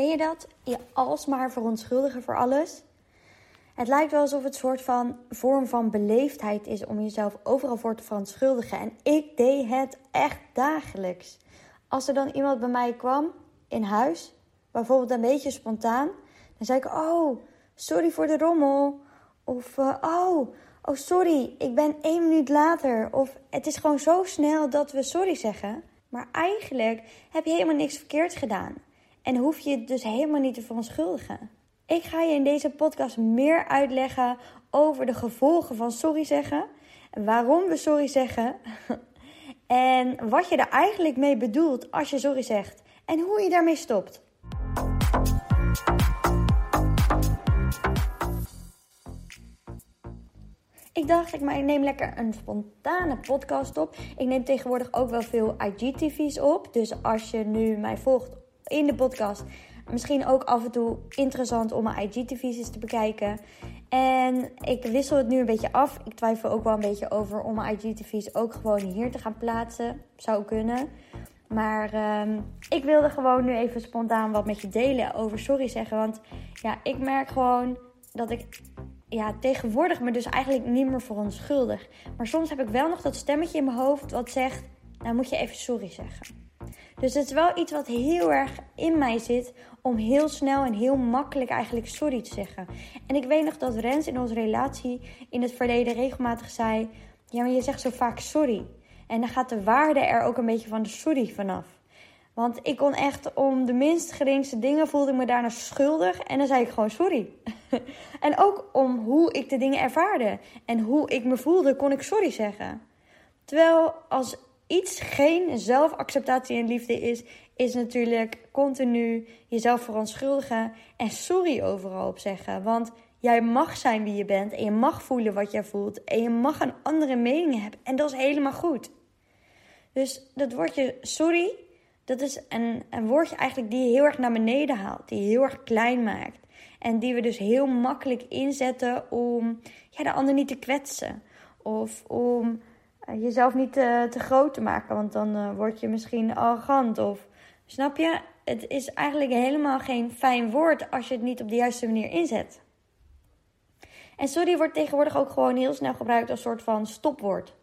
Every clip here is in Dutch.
Ken je dat? Je alsmaar verontschuldigen voor alles. Het lijkt wel alsof het een soort van vorm van beleefdheid is om jezelf overal voor te verontschuldigen. En ik deed het echt dagelijks. Als er dan iemand bij mij kwam in huis, bijvoorbeeld een beetje spontaan, dan zei ik: Oh, sorry voor de rommel. Of uh, oh, oh, sorry, ik ben één minuut later. Of het is gewoon zo snel dat we sorry zeggen. Maar eigenlijk heb je helemaal niks verkeerd gedaan. En hoef je het dus helemaal niet te verontschuldigen. Ik ga je in deze podcast meer uitleggen over de gevolgen van sorry zeggen. Waarom we sorry zeggen. En wat je er eigenlijk mee bedoelt als je sorry zegt. En hoe je daarmee stopt. Ik dacht, ik neem lekker een spontane podcast op. Ik neem tegenwoordig ook wel veel IGTV's op. Dus als je nu mij volgt in de podcast, misschien ook af en toe interessant om mijn IGTV's te bekijken. En ik wissel het nu een beetje af. Ik twijfel ook wel een beetje over om mijn IGTV's ook gewoon hier te gaan plaatsen. Zou kunnen. Maar um, ik wilde gewoon nu even spontaan wat met je delen over sorry zeggen. Want ja, ik merk gewoon dat ik ja, tegenwoordig me dus eigenlijk niet meer verontschuldig. Maar soms heb ik wel nog dat stemmetje in mijn hoofd wat zegt: Nou moet je even sorry zeggen. Dus het is wel iets wat heel erg in mij zit om heel snel en heel makkelijk eigenlijk sorry te zeggen. En ik weet nog dat Rens in onze relatie in het verleden regelmatig zei: Ja, maar je zegt zo vaak sorry. En dan gaat de waarde er ook een beetje van de sorry vanaf. Want ik kon echt om de minst geringste dingen voelde ik me daarna schuldig. En dan zei ik gewoon sorry. en ook om hoe ik de dingen ervaarde. En hoe ik me voelde, kon ik sorry zeggen. Terwijl als iets geen zelfacceptatie en liefde is, is natuurlijk continu jezelf verontschuldigen en sorry overal op zeggen. Want jij mag zijn wie je bent en je mag voelen wat jij voelt en je mag een andere mening hebben en dat is helemaal goed. Dus dat woordje sorry, dat is een, een woordje eigenlijk die je heel erg naar beneden haalt, die je heel erg klein maakt. En die we dus heel makkelijk inzetten om ja, de ander niet te kwetsen. Of om jezelf niet te, te, groot te maken, want dan uh, word je misschien arrogant. Of snap je? Het is eigenlijk helemaal geen fijn woord als je het niet op de juiste manier inzet. En sorry wordt tegenwoordig ook gewoon heel snel gebruikt als soort van stopwoord.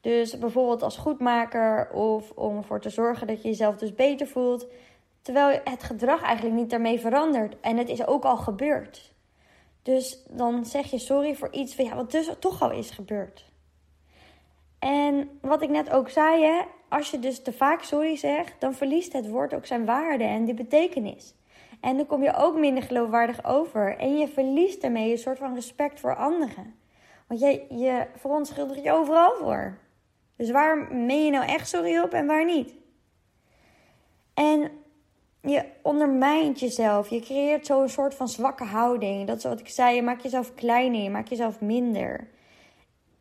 Dus bijvoorbeeld als goedmaker of om ervoor te zorgen dat je jezelf dus beter voelt. Terwijl het gedrag eigenlijk niet daarmee verandert. En het is ook al gebeurd. Dus dan zeg je sorry voor iets ja, wat dus toch al is gebeurd. En wat ik net ook zei, hè, als je dus te vaak sorry zegt, dan verliest het woord ook zijn waarde en die betekenis. En dan kom je ook minder geloofwaardig over. En je verliest daarmee een soort van respect voor anderen. Want je, je verontschuldigt je overal voor. Dus waar meen je nou echt sorry op en waar niet? En je ondermijnt jezelf. Je creëert zo'n soort van zwakke houding. Dat is wat ik zei. Je maakt jezelf kleiner, je maakt jezelf minder.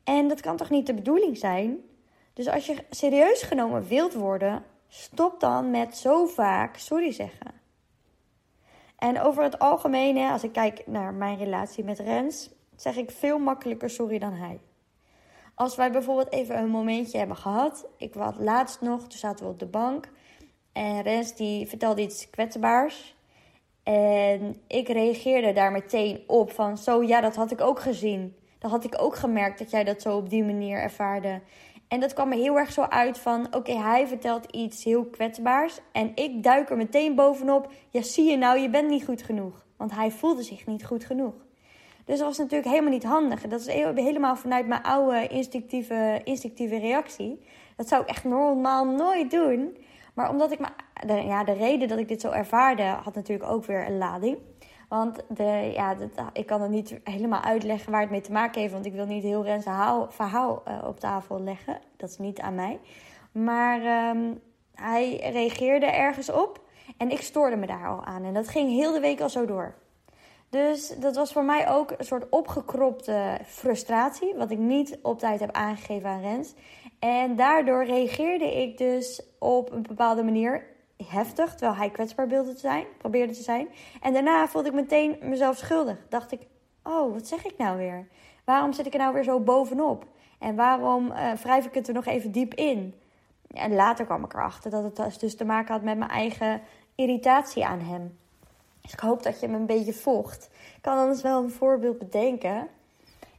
En dat kan toch niet de bedoeling zijn? Dus als je serieus genomen wilt worden, stop dan met zo vaak sorry zeggen. En over het algemeen, als ik kijk naar mijn relatie met Rens, zeg ik veel makkelijker sorry dan hij. Als wij bijvoorbeeld even een momentje hebben gehad. Ik was laatst nog, toen zaten we op de bank. En Rens die vertelde iets kwetsbaars. En ik reageerde daar meteen op van zo, ja, dat had ik ook gezien. Dat had ik ook gemerkt dat jij dat zo op die manier ervaarde. En dat kwam me heel erg zo uit van, oké, hij vertelt iets heel kwetsbaars. En ik duik er meteen bovenop, ja, zie je nou, je bent niet goed genoeg. Want hij voelde zich niet goed genoeg. Dus dat was natuurlijk helemaal niet handig. Dat is helemaal vanuit mijn oude instinctieve, instinctieve reactie. Dat zou ik echt normaal nooit doen. Maar omdat ik me, ja, de reden dat ik dit zo ervaarde, had natuurlijk ook weer een lading. Want de, ja, ik kan het niet helemaal uitleggen waar het mee te maken heeft. Want ik wil niet heel Rens verhaal, uh, op tafel leggen. Dat is niet aan mij. Maar um, hij reageerde ergens op. En ik stoorde me daar al aan. En dat ging heel de week al zo door. Dus dat was voor mij ook een soort opgekropte frustratie, wat ik niet op tijd heb aangegeven aan Rens. En daardoor reageerde ik dus op een bepaalde manier heftig, terwijl hij kwetsbaar wilde te zijn, probeerde te zijn. En daarna voelde ik meteen mezelf schuldig. Dacht ik, oh, wat zeg ik nou weer? Waarom zit ik er nou weer zo bovenop? En waarom uh, wrijf ik het er nog even diep in? En later kwam ik erachter dat het dus te maken had met mijn eigen irritatie aan hem. Dus ik hoop dat je me een beetje volgt. Ik kan anders wel een voorbeeld bedenken.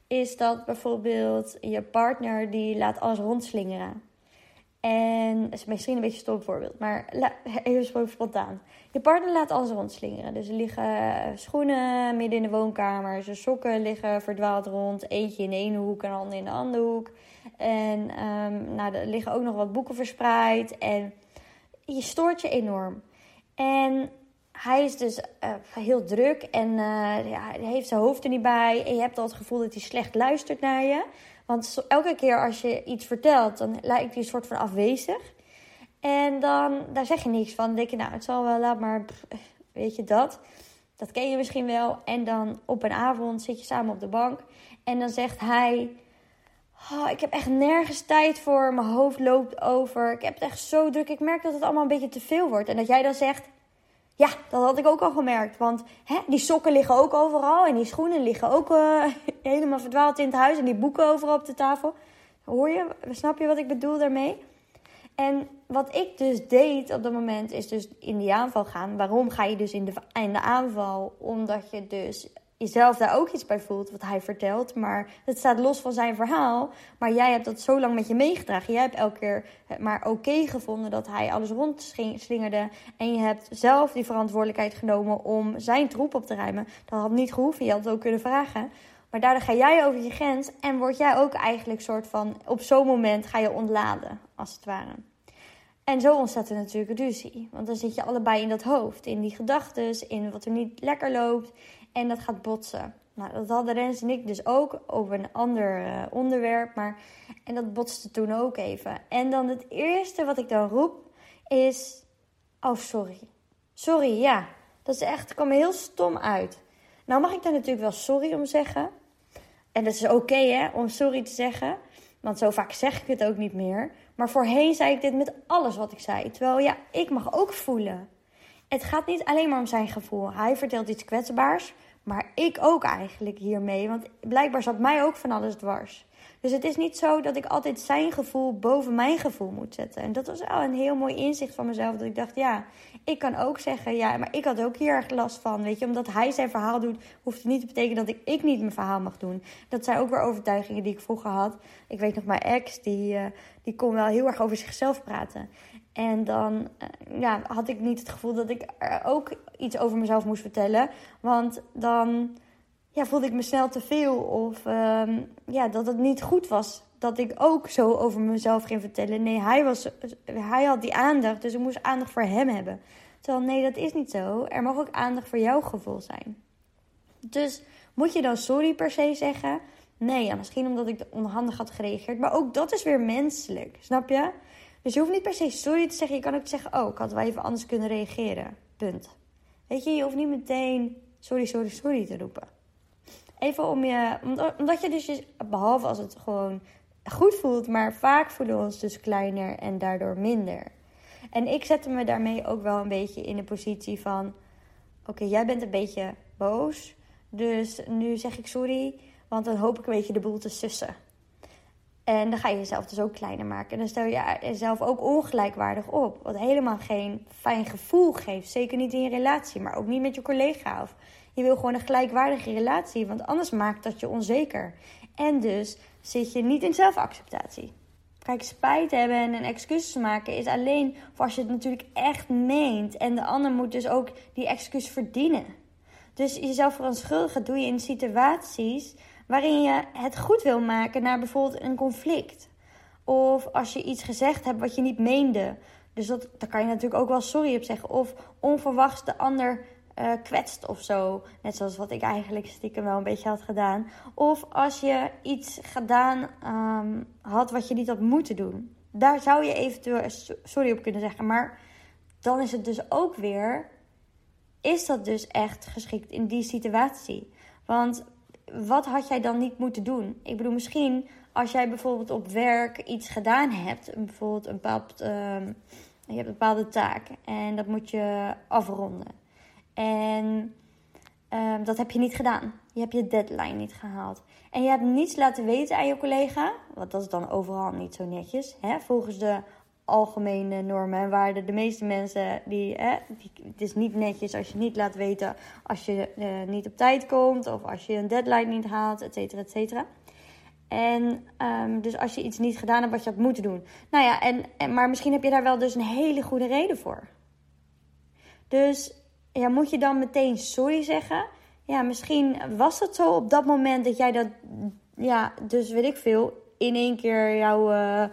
Is dat bijvoorbeeld je partner die laat alles rondslingeren. En misschien een beetje stom voorbeeld, maar even spontaan. Je partner laat alles rondslingeren. Dus er liggen schoenen midden in de woonkamer. Zijn sokken liggen verdwaald rond. Eentje in de ene hoek en de andere in de andere hoek. En um, nou, er liggen ook nog wat boeken verspreid. En je stoort je enorm. En hij is dus uh, heel druk en ja, hij heeft zijn hoofd er niet bij. En je hebt al het gevoel dat hij slecht luistert naar je. Want elke keer als je iets vertelt, dan lijkt hij een soort van afwezig. En dan daar zeg je niks van. Dan denk je, nou, het zal wel, laat maar, weet je dat. Dat ken je misschien wel. En dan op een avond zit je samen op de bank. En dan zegt hij, oh, ik heb echt nergens tijd voor. Mijn hoofd loopt over. Ik heb het echt zo druk. Ik merk dat het allemaal een beetje te veel wordt. En dat jij dan zegt, ja, dat had ik ook al gemerkt. Want hè, die sokken liggen ook overal. En die schoenen liggen ook uh, helemaal verdwaald in het huis. En die boeken overal op de tafel. Hoor je? Snap je wat ik bedoel daarmee? En wat ik dus deed op dat moment is dus in die aanval gaan. Waarom ga je dus in de, in de aanval? Omdat je dus jezelf daar ook iets bij voelt, wat hij vertelt. Maar het staat los van zijn verhaal. Maar jij hebt dat zo lang met je meegedragen. Jij hebt elke keer maar oké gevonden dat hij alles rondslingerde. En je hebt zelf die verantwoordelijkheid genomen om zijn troep op te ruimen. Dat had niet gehoeven, je had het ook kunnen vragen. Maar daardoor ga jij over je grens en word jij ook eigenlijk soort van... Op zo'n moment ga je ontladen, als het ware. En zo ontstaat er natuurlijk ruzie. Want dan zit je allebei in dat hoofd, in die gedachten, in wat er niet lekker loopt. En dat gaat botsen. Nou, dat hadden Rens en ik dus ook over een ander uh, onderwerp. Maar, en dat botste toen ook even. En dan het eerste wat ik dan roep is... Oh, sorry. Sorry, ja. Dat is echt, kwam heel stom uit. Nou mag ik daar natuurlijk wel sorry om zeggen. En dat is oké, hè, om sorry te zeggen. Want zo vaak zeg ik het ook niet meer. Maar voorheen zei ik dit met alles wat ik zei. Terwijl, ja, ik mag ook voelen. Het gaat niet alleen maar om zijn gevoel. Hij vertelt iets kwetsbaars. Maar ik ook eigenlijk hiermee. Want blijkbaar zat mij ook van alles dwars. Dus het is niet zo dat ik altijd zijn gevoel boven mijn gevoel moet zetten. En dat was wel een heel mooi inzicht van mezelf. Dat ik dacht, ja, ik kan ook zeggen, ja, maar ik had ook hier erg last van. Weet je, omdat hij zijn verhaal doet, hoeft het niet te betekenen dat ik, ik niet mijn verhaal mag doen. Dat zijn ook weer overtuigingen die ik vroeger had. Ik weet nog, mijn ex, die, uh, die kon wel heel erg over zichzelf praten. En dan uh, ja, had ik niet het gevoel dat ik er ook iets over mezelf moest vertellen. Want dan ja, voelde ik me snel te veel. Of uh, ja, dat het niet goed was dat ik ook zo over mezelf ging vertellen. Nee, hij, was, hij had die aandacht, dus ik moest aandacht voor hem hebben. Terwijl nee, dat is niet zo. Er mag ook aandacht voor jouw gevoel zijn. Dus moet je dan sorry per se zeggen? Nee, ja, misschien omdat ik onhandig had gereageerd. Maar ook dat is weer menselijk, snap je? Dus je hoeft niet per se sorry te zeggen. Je kan ook zeggen, oh, ik had wel even anders kunnen reageren. Punt. Weet je, je hoeft niet meteen sorry, sorry, sorry te roepen. Even om je, omdat je dus, behalve als het gewoon goed voelt, maar vaak voelen we ons dus kleiner en daardoor minder. En ik zette me daarmee ook wel een beetje in de positie van: oké, jij bent een beetje boos, dus nu zeg ik sorry, want dan hoop ik een beetje de boel te sussen. En dan ga je jezelf dus ook kleiner maken. En dan stel je jezelf ook ongelijkwaardig op. Wat helemaal geen fijn gevoel geeft. Zeker niet in je relatie, maar ook niet met je collega. Of je wil gewoon een gelijkwaardige relatie, want anders maakt dat je onzeker. En dus zit je niet in zelfacceptatie. Kijk, spijt hebben en een excuses maken is alleen voor als je het natuurlijk echt meent. En de ander moet dus ook die excuus verdienen. Dus jezelf verontschuldigen doe je in situaties waarin je het goed wil maken naar bijvoorbeeld een conflict. Of als je iets gezegd hebt wat je niet meende. Dus dat, daar kan je natuurlijk ook wel sorry op zeggen. Of onverwachts de ander uh, kwetst of zo. Net zoals wat ik eigenlijk stiekem wel een beetje had gedaan. Of als je iets gedaan um, had wat je niet had moeten doen. Daar zou je eventueel sorry op kunnen zeggen. Maar dan is het dus ook weer. Is dat dus echt geschikt in die situatie? Want wat had jij dan niet moeten doen? Ik bedoel, misschien als jij bijvoorbeeld op werk iets gedaan hebt, bijvoorbeeld een bepaald, uh, je hebt een bepaalde taak en dat moet je afronden. En uh, dat heb je niet gedaan. Je hebt je deadline niet gehaald. En je hebt niets laten weten aan je collega, want dat is dan overal niet zo netjes, hè, volgens de algemene normen en waarden. De meeste mensen, die, hè, het is niet netjes als je niet laat weten als je uh, niet op tijd komt of als je een deadline niet haalt, et cetera, et cetera. En um, dus als je iets niet gedaan hebt wat je had moeten doen. Nou ja, en, en, maar misschien heb je daar wel dus een hele goede reden voor. Dus ja, moet je dan meteen sorry zeggen? Ja, misschien was het zo op dat moment dat jij dat, ja, dus weet ik veel, in één keer jouw uh,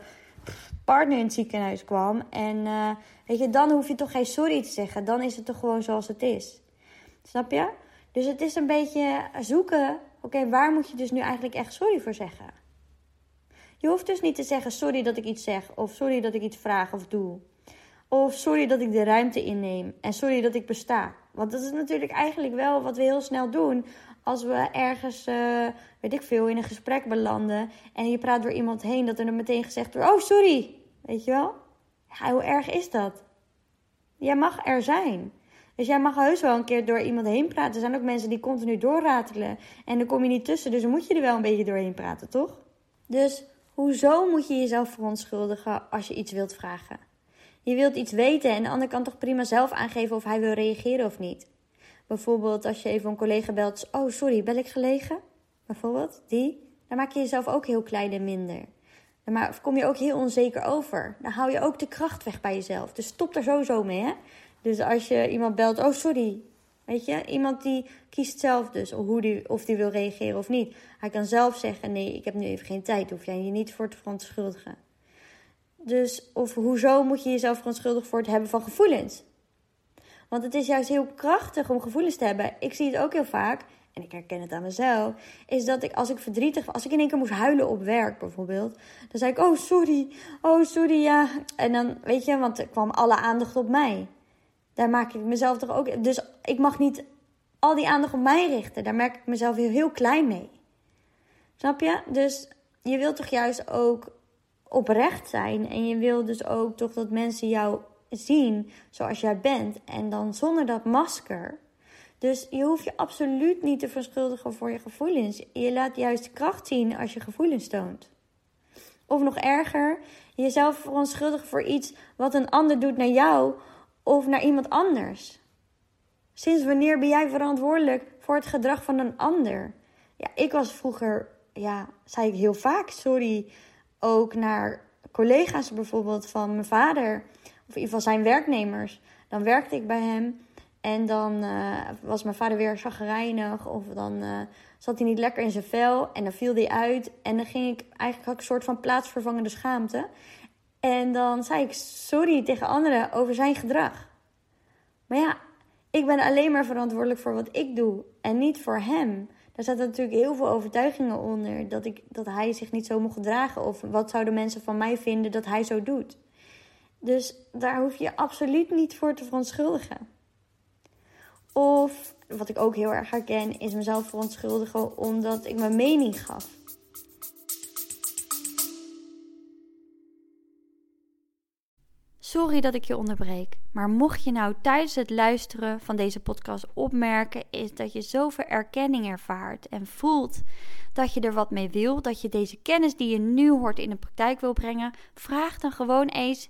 partner in het ziekenhuis kwam. En uh, weet je, dan hoef je toch geen sorry te zeggen. Dan is het toch gewoon zoals het is. Snap je? Dus het is een beetje zoeken Oké, waar moet je dus nu eigenlijk echt sorry voor zeggen? Je hoeft dus niet te zeggen sorry dat ik iets zeg, of sorry dat ik iets vraag of doe. Of sorry dat ik de ruimte inneem en sorry dat ik besta. Want dat is natuurlijk eigenlijk wel wat we heel snel doen als we ergens, uh, weet ik veel, in een gesprek belanden en je praat door iemand heen, dat er dan meteen gezegd wordt: Oh, sorry. Weet je wel? Hoe erg is dat? Jij mag er zijn. Dus jij mag heus wel een keer door iemand heen praten. Er zijn ook mensen die continu doorratelen. En dan kom je niet tussen, dus dan moet je er wel een beetje doorheen praten, toch? Dus hoezo moet je jezelf verontschuldigen als je iets wilt vragen? Je wilt iets weten en de ander kan toch prima zelf aangeven of hij wil reageren of niet. Bijvoorbeeld als je even een collega belt. Oh, sorry, bel ik gelegen? Bijvoorbeeld, die. Dan maak je jezelf ook heel klein en minder. Maar kom je ook heel onzeker over. Dan hou je ook de kracht weg bij jezelf. Dus stop er sowieso mee, hè. Dus als je iemand belt, oh sorry. Weet je, iemand die kiest zelf dus hoe die, of die wil reageren of niet. Hij kan zelf zeggen, nee, ik heb nu even geen tijd. Hoef jij je niet voor te verontschuldigen. Dus, of hoezo moet je jezelf verontschuldigen voor het hebben van gevoelens? Want het is juist heel krachtig om gevoelens te hebben. Ik zie het ook heel vaak, en ik herken het aan mezelf, is dat ik als ik verdrietig, als ik in één keer moest huilen op werk bijvoorbeeld, dan zei ik, oh sorry, oh sorry, ja. En dan, weet je, want er kwam alle aandacht op mij. Daar maak ik mezelf toch ook. Dus ik mag niet al die aandacht op mij richten. Daar merk ik mezelf heel, heel klein mee. Snap je? Dus je wilt toch juist ook oprecht zijn. En je wil dus ook toch dat mensen jou zien zoals jij bent. En dan zonder dat masker. Dus je hoeft je absoluut niet te verschuldigen voor je gevoelens. Je laat juist kracht zien als je gevoelens toont. Of nog erger, jezelf verontschuldigen voor iets wat een ander doet naar jou of naar iemand anders? Sinds wanneer ben jij verantwoordelijk voor het gedrag van een ander? Ja, ik was vroeger, ja, zei ik heel vaak sorry. Ook naar collega's bijvoorbeeld van mijn vader. Of in ieder geval zijn werknemers. Dan werkte ik bij hem. En dan uh, was mijn vader weer chagrijnig. Of dan uh, zat hij niet lekker in zijn vel. En dan viel hij uit. En dan ging ik eigenlijk had ik een soort van plaatsvervangende schaamte. En dan zei ik sorry tegen anderen over zijn gedrag. Maar ja, ik ben alleen maar verantwoordelijk voor wat ik doe en niet voor hem. Daar zaten natuurlijk heel veel overtuigingen onder dat, ik, dat hij zich niet zo mocht gedragen. Of wat zouden mensen van mij vinden dat hij zo doet. Dus daar hoef je absoluut niet voor te verontschuldigen. Of wat ik ook heel erg herken, is mezelf verontschuldigen omdat ik mijn mening gaf. Sorry dat ik je onderbreek, maar mocht je nou tijdens het luisteren van deze podcast opmerken, is dat je zoveel erkenning ervaart en voelt dat je er wat mee wil, dat je deze kennis die je nu hoort in de praktijk wil brengen, vraag dan gewoon eens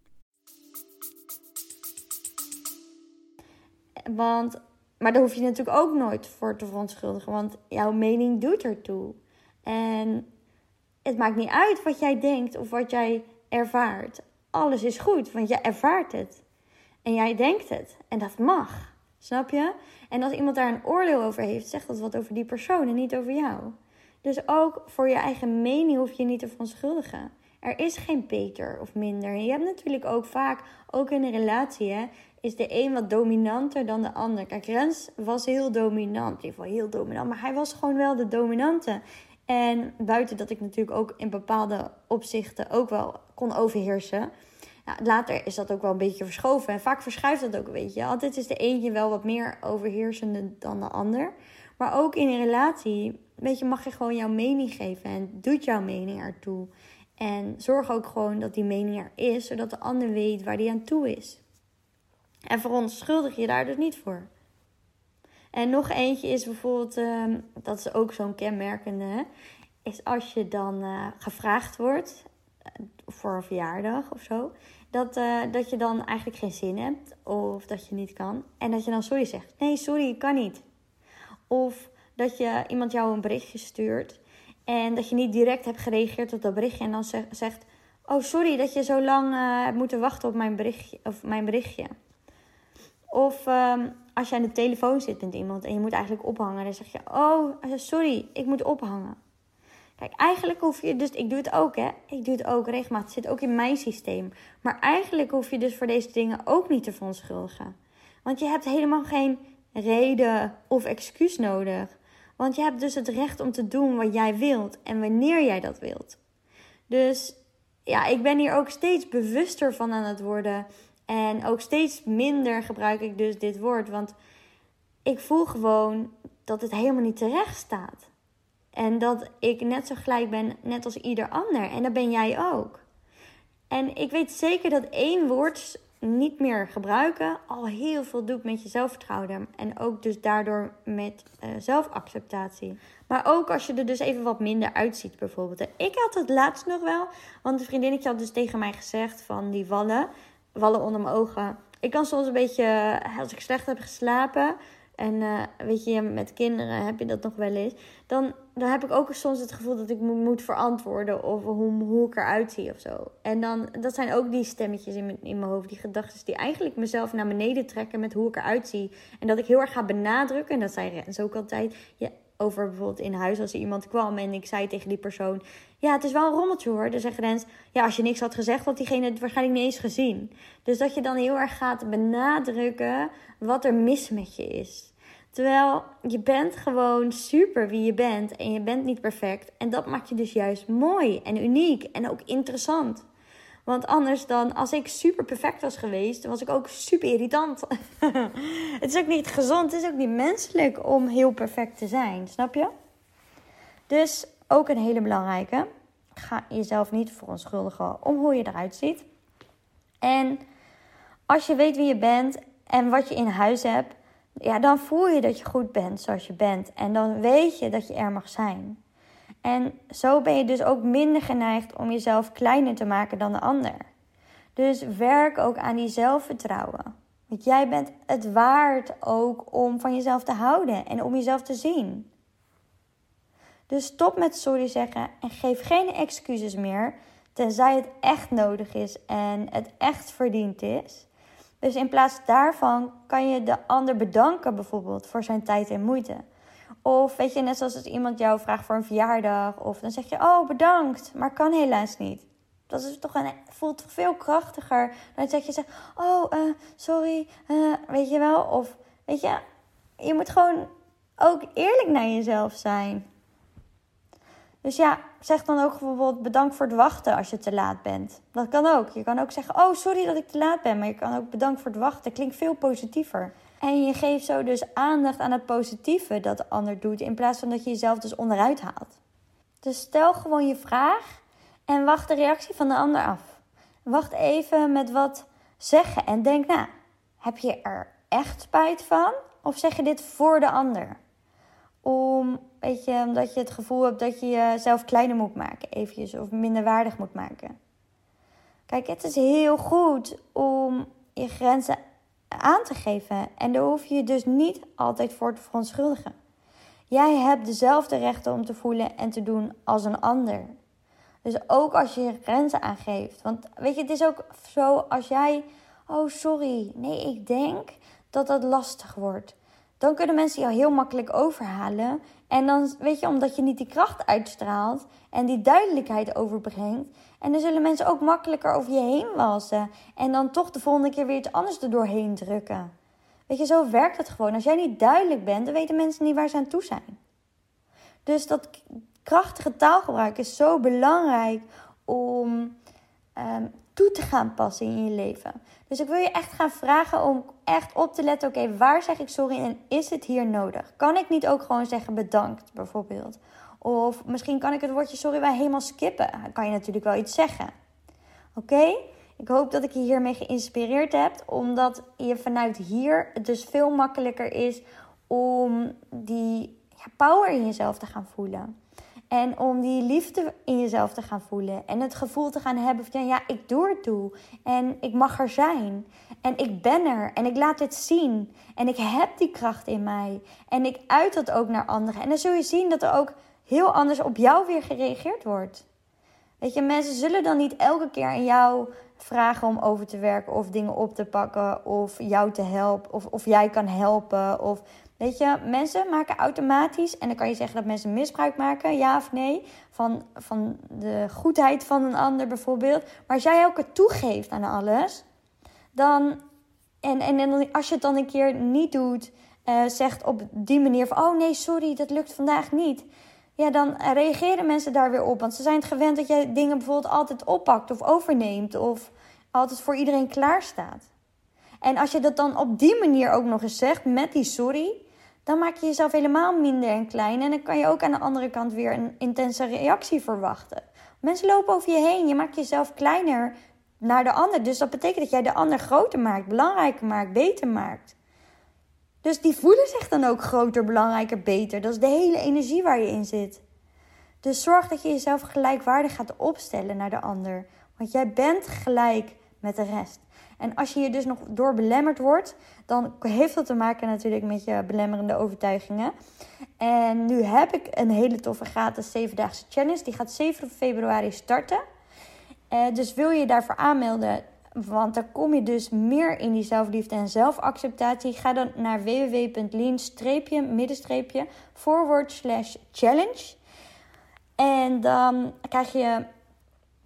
Want, maar daar hoef je natuurlijk ook nooit voor te verontschuldigen, want jouw mening doet ertoe. En het maakt niet uit wat jij denkt of wat jij ervaart. Alles is goed, want jij ervaart het. En jij denkt het. En dat mag. Snap je? En als iemand daar een oordeel over heeft, zegt dat wat over die persoon en niet over jou. Dus ook voor je eigen mening hoef je niet te verontschuldigen. Er is geen beter of minder. je hebt natuurlijk ook vaak, ook in een relatie, hè, is de een wat dominanter dan de ander. Kijk, Rens was heel dominant. In ieder geval heel dominant. Maar hij was gewoon wel de dominante. En buiten dat ik natuurlijk ook in bepaalde opzichten ook wel kon overheersen. Later is dat ook wel een beetje verschoven. En vaak verschuift dat ook een beetje. Altijd is de eentje wel wat meer overheersende dan de ander. Maar ook in een relatie, weet je, mag je gewoon jouw mening geven. En doet jouw mening ertoe. En zorg ook gewoon dat die mening er is, zodat de ander weet waar die aan toe is. En verontschuldig je daar dus niet voor. En nog eentje is bijvoorbeeld, ehm, dat is ook zo'n kenmerkende, is als je dan uh, gevraagd wordt uh, voor een verjaardag of zo, dat, uh, dat je dan eigenlijk geen zin hebt of dat je niet kan. En dat je dan sorry zegt. Nee, sorry, ik kan niet. Of dat je iemand jou een berichtje stuurt en dat je niet direct hebt gereageerd op dat berichtje en dan zegt: Oh, sorry dat je zo lang hebt moeten wachten op mijn berichtje. Of mijn berichtje. Of um, als je aan de telefoon zit met iemand en je moet eigenlijk ophangen, dan zeg je: Oh, sorry, ik moet ophangen. Kijk, eigenlijk hoef je dus, ik doe het ook hè, ik doe het ook regelmatig, het zit ook in mijn systeem. Maar eigenlijk hoef je dus voor deze dingen ook niet te verontschuldigen. Want je hebt helemaal geen reden of excuus nodig. Want je hebt dus het recht om te doen wat jij wilt en wanneer jij dat wilt. Dus ja, ik ben hier ook steeds bewuster van aan het worden. En ook steeds minder gebruik ik dus dit woord. Want ik voel gewoon dat het helemaal niet terecht staat. En dat ik net zo gelijk ben, net als ieder ander. En dat ben jij ook. En ik weet zeker dat één woord niet meer gebruiken al heel veel doet met je zelfvertrouwen. En ook dus daardoor met uh, zelfacceptatie. Maar ook als je er dus even wat minder uitziet bijvoorbeeld. ik had het laatst nog wel. Want een vriendinnetje had dus tegen mij gezegd van die wallen. Wallen onder mijn ogen. Ik kan soms een beetje, als ik slecht heb geslapen en uh, weet je, met kinderen heb je dat nog wel eens. Dan, dan heb ik ook soms het gevoel dat ik moet, moet verantwoorden over hoe, hoe ik eruit zie of zo. En dan, dat zijn ook die stemmetjes in mijn, in mijn hoofd, die gedachten die eigenlijk mezelf naar beneden trekken met hoe ik eruit zie. En dat ik heel erg ga benadrukken, en dat zei Rens ook altijd, over bijvoorbeeld in huis als er iemand kwam en ik zei tegen die persoon: Ja, het is wel een rommeltje hoor. Dan zegt Rens: Ja, als je niks had gezegd, had diegene het waarschijnlijk niet eens gezien. Dus dat je dan heel erg gaat benadrukken wat er mis met je is. Terwijl je bent gewoon super wie je bent en je bent niet perfect. En dat maakt je dus juist mooi en uniek en ook interessant. Want anders dan, als ik super perfect was geweest, was ik ook super irritant. het is ook niet gezond, het is ook niet menselijk om heel perfect te zijn, snap je? Dus ook een hele belangrijke. Ga jezelf niet verontschuldigen om hoe je eruit ziet. En als je weet wie je bent en wat je in huis hebt, ja, dan voel je dat je goed bent zoals je bent. En dan weet je dat je er mag zijn. En zo ben je dus ook minder geneigd om jezelf kleiner te maken dan de ander. Dus werk ook aan die zelfvertrouwen. Want jij bent het waard ook om van jezelf te houden en om jezelf te zien. Dus stop met sorry zeggen en geef geen excuses meer, tenzij het echt nodig is en het echt verdiend is. Dus in plaats daarvan kan je de ander bedanken bijvoorbeeld voor zijn tijd en moeite. Of weet je, net zoals als iemand jou vraagt voor een verjaardag. Of dan zeg je, oh bedankt, maar kan helaas niet. Dat is toch een, voelt veel krachtiger dan dat je zegt, oh uh, sorry, uh, weet je wel. Of weet je, je moet gewoon ook eerlijk naar jezelf zijn. Dus ja, zeg dan ook bijvoorbeeld bedankt voor het wachten als je te laat bent. Dat kan ook. Je kan ook zeggen, oh sorry dat ik te laat ben. Maar je kan ook bedankt voor het wachten. Klinkt veel positiever. En je geeft zo dus aandacht aan het positieve dat de ander doet. In plaats van dat je jezelf dus onderuit haalt. Dus stel gewoon je vraag en wacht de reactie van de ander af. Wacht even met wat zeggen en denk na. Nou, heb je er echt spijt van? Of zeg je dit voor de ander? Om, weet je, omdat je het gevoel hebt dat je jezelf kleiner moet maken, eventjes, of minder waardig moet maken. Kijk, het is heel goed om je grenzen aan te geven. En daar hoef je je dus niet altijd voor te verontschuldigen. Jij hebt dezelfde rechten om te voelen en te doen als een ander. Dus ook als je grenzen aangeeft. Want weet je, het is ook zo als jij. Oh, sorry. Nee, ik denk dat dat lastig wordt dan kunnen mensen jou heel makkelijk overhalen. En dan, weet je, omdat je niet die kracht uitstraalt en die duidelijkheid overbrengt. En dan zullen mensen ook makkelijker over je heen walsen. En dan toch de volgende keer weer iets anders er doorheen drukken. Weet je, zo werkt het gewoon. Als jij niet duidelijk bent, dan weten mensen niet waar ze aan toe zijn. Dus dat krachtige taalgebruik is zo belangrijk om, um, toe te gaan passen in je leven. Dus ik wil je echt gaan vragen om echt op te letten: oké, waar zeg ik sorry en is het hier nodig? Kan ik niet ook gewoon zeggen bedankt, bijvoorbeeld? Of misschien kan ik het woordje sorry wel helemaal skippen. Dan kan je natuurlijk wel iets zeggen. Oké? Ik hoop dat ik je hiermee geïnspireerd heb, omdat je vanuit hier dus veel makkelijker is om die power in jezelf te gaan voelen. En om die liefde in jezelf te gaan voelen. En het gevoel te gaan hebben van ja, ik doe er toe. En ik mag er zijn. En ik ben er. En ik laat dit zien. En ik heb die kracht in mij. En ik uit dat ook naar anderen. En dan zul je zien dat er ook heel anders op jou weer gereageerd wordt. Weet je, mensen zullen dan niet elke keer aan jou vragen om over te werken of dingen op te pakken of jou te helpen of, of jij kan helpen. Of weet je, mensen maken automatisch, en dan kan je zeggen dat mensen misbruik maken, ja of nee, van, van de goedheid van een ander bijvoorbeeld. Maar als jij elke toegeeft aan alles, dan, en, en, en als je het dan een keer niet doet, uh, zegt op die manier van, oh nee, sorry, dat lukt vandaag niet ja, dan reageren mensen daar weer op. Want ze zijn het gewend dat jij dingen bijvoorbeeld altijd oppakt of overneemt of altijd voor iedereen klaarstaat. En als je dat dan op die manier ook nog eens zegt met die sorry, dan maak je jezelf helemaal minder en klein. En dan kan je ook aan de andere kant weer een intense reactie verwachten. Mensen lopen over je heen, je maakt jezelf kleiner naar de ander. Dus dat betekent dat jij de ander groter maakt, belangrijker maakt, beter maakt. Dus die voelen zich dan ook groter, belangrijker, beter. Dat is de hele energie waar je in zit. Dus zorg dat je jezelf gelijkwaardig gaat opstellen naar de ander. Want jij bent gelijk met de rest. En als je hier dus nog door belemmerd wordt, dan heeft dat te maken natuurlijk met je belemmerende overtuigingen. En nu heb ik een hele toffe gratis 7-daagse challenge. Die gaat 7 februari starten. Uh, dus wil je daarvoor aanmelden, want dan kom je dus meer in die zelfliefde en zelfacceptatie. Ga dan naar www.lean-middenstreepje forward slash challenge. En dan krijg je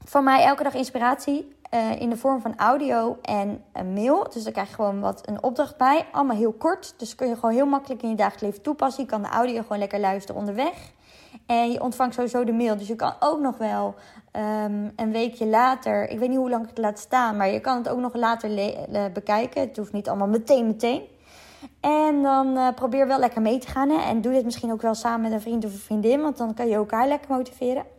van mij elke dag inspiratie uh, in de vorm van audio en een mail. Dus dan krijg je gewoon wat een opdracht bij. Allemaal heel kort. Dus kun je gewoon heel makkelijk in je dagelijks leven toepassen. Je kan de audio gewoon lekker luisteren onderweg. En je ontvangt sowieso de mail. Dus je kan ook nog wel um, een weekje later. Ik weet niet hoe lang ik het laat staan. Maar je kan het ook nog later bekijken. Het hoeft niet allemaal meteen, meteen. En dan uh, probeer wel lekker mee te gaan. Hè? En doe dit misschien ook wel samen met een vriend of een vriendin. Want dan kan je elkaar lekker motiveren.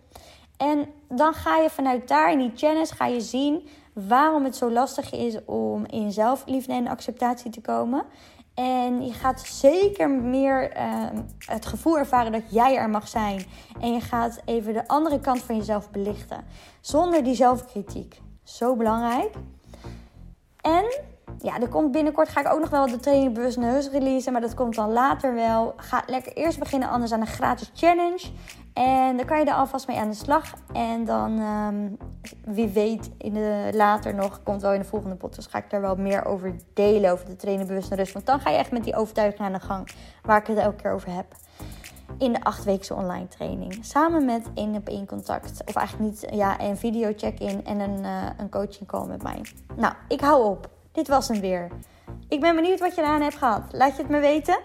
En dan ga je vanuit daar in die challenge ga je zien waarom het zo lastig is om in zelfliefde en acceptatie te komen. En je gaat zeker meer ehm, het gevoel ervaren dat jij er mag zijn. En je gaat even de andere kant van jezelf belichten. Zonder die zelfkritiek. Zo belangrijk. En ja, er komt binnenkort ga ik ook nog wel de training bewust neus releasen. Maar dat komt dan later wel. Ga lekker eerst beginnen anders aan een gratis challenge. En dan kan je er alvast mee aan de slag. En dan, um, wie weet, in de, later nog, komt wel in de volgende podcast, ga ik daar wel meer over delen. Over de trainen bewust rust. Want dan ga je echt met die overtuiging aan de gang. Waar ik het elke keer over heb. In de achtweekse online training. Samen met één op één contact. Of eigenlijk niet, ja, een video check-in en een, uh, een coaching call met mij. Nou, ik hou op. Dit was hem weer. Ik ben benieuwd wat je eraan hebt gehad. Laat je het me weten.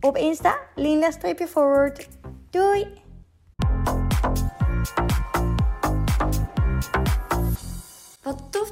Op Insta, lean-forward. Doei!